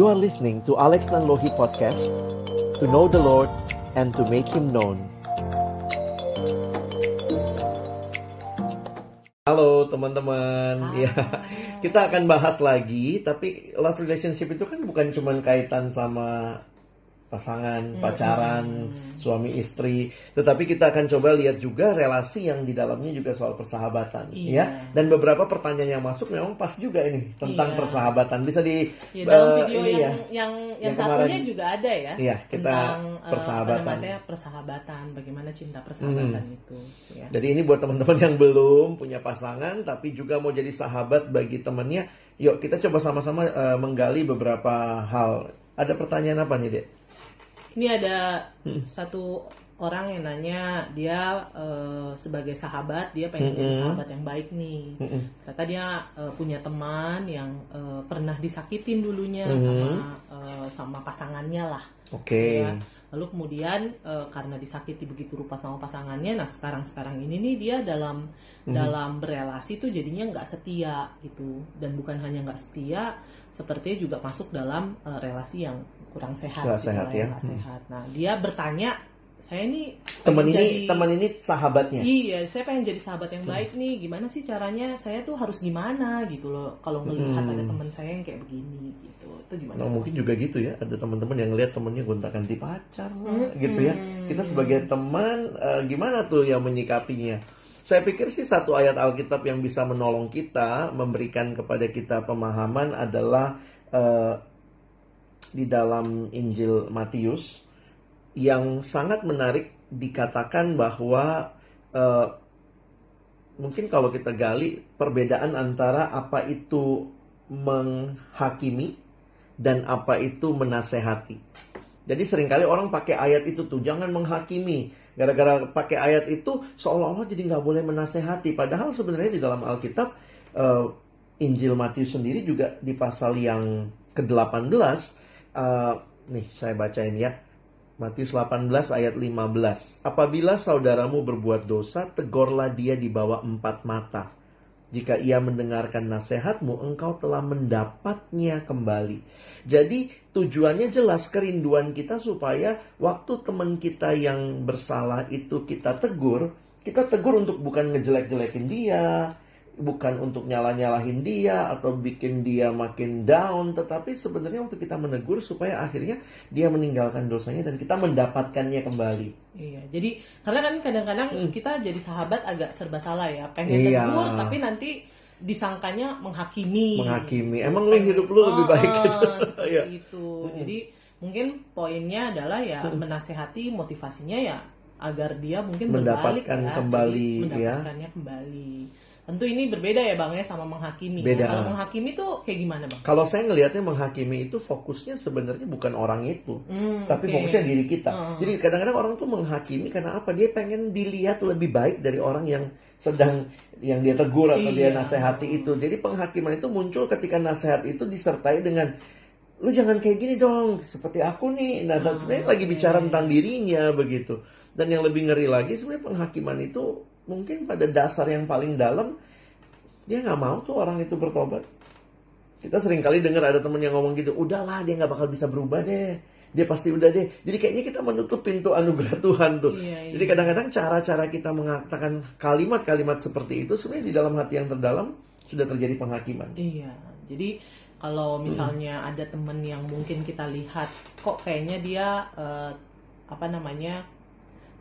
You are listening to Alex Nanlohi Podcast To know the Lord and to make Him known Halo teman-teman, ya kita akan bahas lagi. Tapi love relationship itu kan bukan cuma kaitan sama pasangan, pacaran, suami istri, tetapi kita akan coba lihat juga relasi yang di dalamnya juga soal persahabatan, Iya. ya. Dan beberapa pertanyaan yang masuk memang pas juga ini tentang Iya. persahabatan. Bisa di Ya, dalam eh, video ini yang, ya. yang yang Yang satunya kemarin. juga ada ya. Iya, kita tentang eh, persahabatan. namanya persahabatan, bagaimana cinta persahabatan Hmm. itu. Ya. Jadi ini buat teman-teman yang belum punya pasangan tapi juga mau jadi sahabat bagi temannya, yuk kita coba sama-sama eh, menggali beberapa hal. Ada pertanyaan apa nih, Dek? Ini ada Hmm. satu orang yang nanya dia eh, sebagai sahabat dia pengen jadi Mm-mm. sahabat yang baik nih. Mm-mm. Ternyata dia eh, punya teman yang eh, pernah disakitin dulunya Mhm. sama eh, sama pasangannya lah. Oke. Ya. Lalu kemudian eh, karena disakiti begitu rupa sama pasangannya, nah sekarang sekarang ini nih dia dalam Mhm. dalam berelasi tuh jadinya nggak setia gitu, dan bukan hanya nggak setia, sepertinya juga masuk dalam eh, relasi yang kurang sehat, Nggak gitu sehat ya. Hmm. sehat. Nah dia bertanya, saya ini Teman ini jadi- teman ini sahabatnya. Iya, saya pengen jadi sahabat Hmm. yang baik nih. Gimana sih caranya? Saya tuh harus gimana gitu loh. Kalau ngelihat Hmm. ada teman saya yang kayak begini gitu, itu gimana? Nah, mungkin juga gitu ya. Ada teman-teman yang lihat temennya gonta-ganti pacar lah, Mm-mm. gitu ya. Kita sebagai teman eh, gimana tuh yang menyikapinya? Saya pikir sih satu ayat Alkitab yang bisa menolong kita, memberikan kepada kita pemahaman adalah eh, di dalam Injil Matius yang sangat menarik dikatakan bahwa eh, mungkin kalau kita gali perbedaan antara apa itu menghakimi dan apa itu menasehati. Jadi sering kali orang pakai ayat itu tuh jangan menghakimi. Gara-gara pakai ayat itu seolah-olah jadi nggak boleh menasehati. Padahal sebenarnya di dalam Alkitab eh, Injil Matius sendiri juga di pasal yang ke-18 eh, nih saya bacain ya. Matius 18 ayat 15. Apabila saudaramu berbuat dosa, tegurlah dia di bawah empat mata. Jika ia mendengarkan nasihatmu, engkau telah mendapatnya kembali. Jadi tujuannya jelas kerinduan kita supaya waktu teman kita yang bersalah itu kita tegur, kita tegur untuk bukan ngejelek-jelekin dia, bukan untuk nyala-nyalahin dia atau bikin dia makin down, tetapi sebenarnya untuk kita menegur supaya akhirnya dia meninggalkan dosanya dan kita mendapatkannya kembali. Iya, jadi karena kan kadang-kadang Hmm. kita jadi sahabat agak serba salah ya, pengen Iya. tegur tapi nanti disangkanya menghakimi. Menghakimi. Emang lu hidup lu lebih baik Ah, gitu. seperti Iya. itu. Jadi mungkin poinnya adalah ya Hmm. menasehati motivasinya ya agar dia mungkin Mendapatkan berbalik ya, kembali, jadi ya. mendapatkannya kembali. Tentu ini berbeda ya bang ya sama menghakimi. Beda. Kalau menghakimi tuh kayak gimana bang? Kalau saya ngelihatnya menghakimi itu fokusnya sebenarnya bukan orang itu, Hmm, tapi oke. fokusnya diri kita. Hmm. Jadi kadang-kadang orang tuh menghakimi karena apa? Dia pengen dilihat lebih baik dari orang yang sedang yang dia tegur atau dia Iya. nasihati itu. Jadi penghakiman itu muncul ketika nasihat itu disertai dengan lu jangan kayak gini dong, seperti aku nih. Nah, dan Ah, sebenarnya lagi oke. bicara tentang dirinya begitu. Dan yang lebih ngeri lagi sebenarnya penghakiman itu mungkin pada dasar yang paling dalam dia nggak mau tuh orang itu bertobat. Kita sering kali dengar ada temen yang ngomong gitu, udahlah dia nggak bakal bisa berubah deh. Dia pasti udah deh. Jadi kayaknya kita menutup pintu anugerah Tuhan tuh. Iya, iya. Jadi kadang-kadang cara-cara kita mengatakan kalimat-kalimat seperti itu sebenarnya di dalam hati yang terdalam sudah terjadi penghakiman. Iya, jadi kalau Hmm. misalnya ada temen yang mungkin kita lihat kok kayaknya dia eh, apa namanya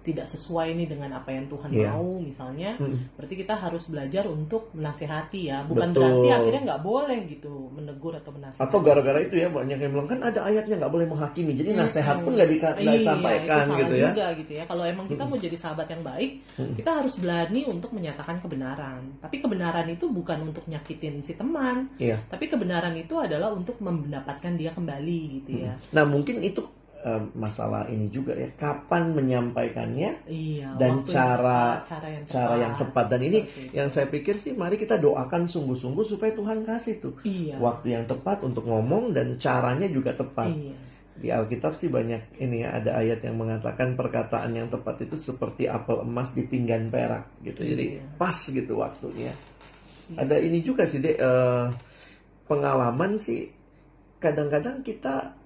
tidak sesuai nih dengan apa yang Tuhan Iya. mau misalnya, Hmm. berarti kita harus belajar untuk menasehati ya, bukan Betul. berarti akhirnya nggak boleh gitu menegur atau menasehati. Atau gara-gara itu ya banyak yang bilang kan ada ayatnya nggak boleh menghakimi. Jadi Hmm, nasihat pun hmm. nggak dika- nggak Iya, disampaikan itu salah gitu ya. juga gitu ya. Kalau emang kita Hmm. mau jadi sahabat yang baik, Hmm. kita harus berani untuk menyatakan kebenaran. Tapi kebenaran itu bukan untuk nyakitin si teman, Iya. tapi kebenaran itu adalah untuk mendapatkan dia kembali gitu ya. Nah mungkin itu eh, masalah ini juga ya. Kapan menyampaikannya Iya. Dan waktu yang cara- cara yang tepat. cara yang tepat. Dan ini itu. yang saya pikir sih mari kita doakan sungguh-sungguh supaya Tuhan kasih tuh iya. waktu yang tepat untuk ngomong dan caranya juga tepat. Iya. Di Alkitab sih banyak ini ya ada ayat yang mengatakan perkataan yang tepat itu seperti apel emas di pinggan perak gitu. Jadi Iya. pas gitu waktunya. Iya. Ada ini juga sih deh eh, pengalaman sih kadang-kadang kita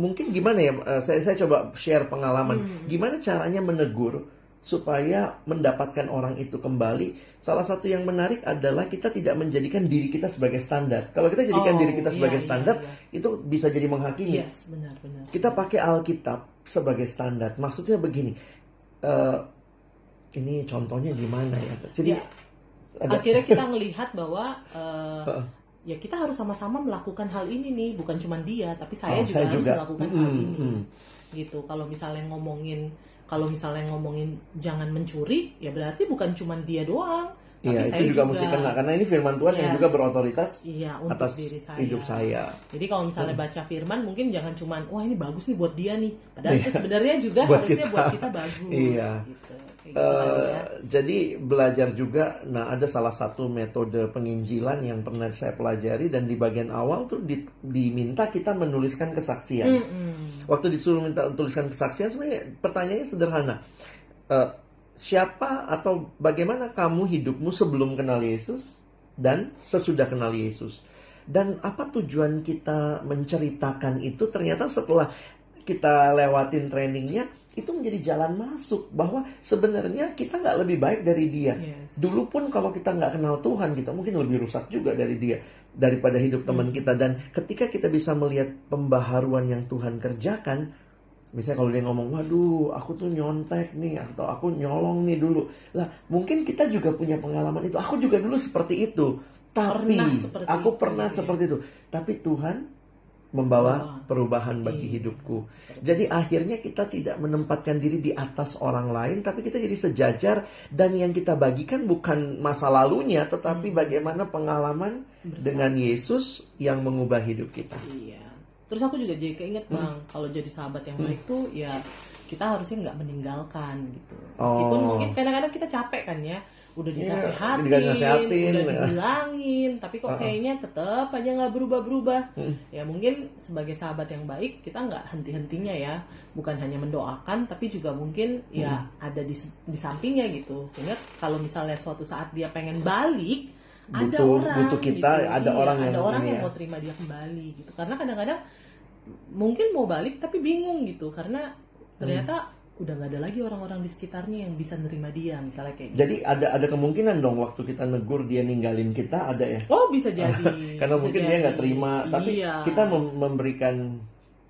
mungkin gimana ya? eh, saya saya coba share pengalaman. Hmm. Gimana caranya menegur supaya mendapatkan orang itu kembali? Salah satu yang menarik adalah kita tidak menjadikan diri kita sebagai standar. Kalau kita jadikan Oh, diri kita iya, sebagai iya, standar, iya. itu bisa jadi menghakimi. Yes, benar-benar. Kita pakai Alkitab sebagai standar. Maksudnya begini. eh, ini contohnya gimana ya? Jadi Ya, ada Akhirnya kita ngelihat bahwa Heeh. Ya kita harus sama-sama melakukan hal ini nih, bukan cuma dia, tapi saya Oh, juga saya harus juga. melakukan Mm, hal ini. mm. Gitu. Kalau misalnya ngomongin kalau misalnya ngomongin jangan mencuri, ya berarti bukan cuma dia doang. Tapi Iya, saya itu juga, mesti kena karena ini firman Tuhan yang Yes. juga berotoritas Iya, untuk atas diri saya. hidup saya. Jadi kalau misalnya Hmm. baca firman mungkin jangan cuman wah ini bagus nih buat dia nih. Padahal Iya. itu sebenarnya juga Buat harusnya kita. buat kita bagus Iya. gitu. Gitu kan Eh, ya. jadi belajar juga, nah ada salah satu metode penginjilan yang pernah saya pelajari dan di bagian awal tuh di- diminta kita menuliskan kesaksian. Mm-mm. Waktu disuruh minta tuliskan kesaksian, sebenarnya pertanyaannya sederhana. Eh, siapa atau bagaimana kamu hidupmu sebelum kenal Yesus dan sesudah kenal Yesus? Dan apa tujuan kita menceritakan itu? Ternyata setelah kita lewatin trainingnya, itu menjadi jalan masuk bahwa sebenarnya kita nggak lebih baik dari dia. Yes. Dulu pun kalau kita nggak kenal Tuhan, kita mungkin lebih rusak juga dari dia daripada hidup teman Hmm. kita. Dan ketika kita bisa melihat pembaharuan yang Tuhan kerjakan, misalnya kalau dia ngomong, waduh, aku tuh nyontek nih, atau aku nyolong nih dulu. Lah, mungkin kita juga punya pengalaman itu. Aku juga dulu seperti itu. Tapi Pernah seperti aku itu, pernah ya. seperti itu. Tapi Tuhan membawa Membawa. perubahan bagi Iya, hidupku. seperti Jadi akhirnya kita tidak menempatkan diri di atas orang lain, tapi kita jadi sejajar dan yang kita bagikan bukan masa lalunya, tetapi Hmm. bagaimana pengalaman Bersama. dengan Yesus yang mengubah hidup kita. Iya. Terus aku juga jadi keinget Hmm. bang, kalau jadi sahabat yang baik tuh ya kita harusnya nggak meninggalkan gitu. Meskipun Oh. mungkin kadang-kadang kita capek kan ya, udah Iya, dinasehatin, dinasehatin, udah ya. dibilangin, tapi kok kayaknya tetap aja nggak berubah-berubah. Hmm. Ya mungkin sebagai sahabat yang baik kita nggak henti-hentinya ya, bukan hanya mendoakan, tapi juga mungkin ya Hmm. ada di di sampingnya gitu. Sehingga kalau misalnya suatu saat dia pengen balik, ada Butuh- orang butuh kita, gitu. ada Iya, orang ada yang orang yang ya. mau terima dia kembali gitu karena kadang-kadang mungkin mau balik tapi bingung gitu karena ternyata Hmm. udah nggak ada lagi orang-orang di sekitarnya yang bisa nerima dia misalnya kayak gitu. Jadi ada ada kemungkinan dong waktu kita negur dia ninggalin kita ada ya. oh bisa jadi Karena bisa mungkin dia jadi. nggak terima, tapi Iya. kita mem- memberikan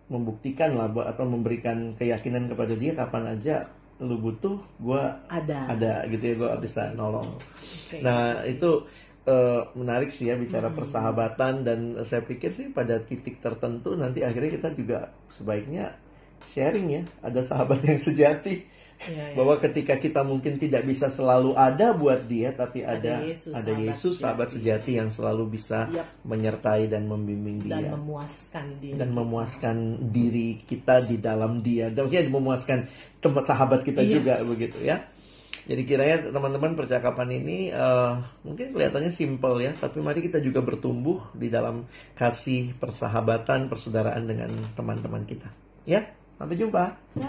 membuktikan lah atau memberikan keyakinan kepada dia kapan aja lu butuh, gua ada ada gitu ya, gua bisa nolong. Kayak Nah itu eh, menarik sih ya bicara Hmm. persahabatan dan saya pikir sih pada titik tertentu nanti akhirnya kita juga sebaiknya sharing ya ada sahabat yang sejati Iya, iya. bahwa ketika kita mungkin tidak bisa selalu ada buat dia tapi Ada ada Yesus, ada sahabat Yesus sahabat sejati. sejati yang selalu bisa Yap, menyertai dan membimbing dan dia memuaskan diri dan memuaskan diri kita di dalam dia dan mungkin memuaskan tempat sahabat kita Yes. juga begitu ya jadi kiranya teman-teman percakapan ini eh, mungkin kelihatannya simple ya tapi mari kita juga bertumbuh di dalam kasih persahabatan persaudaraan dengan teman-teman kita ya sampai jumpa Ya.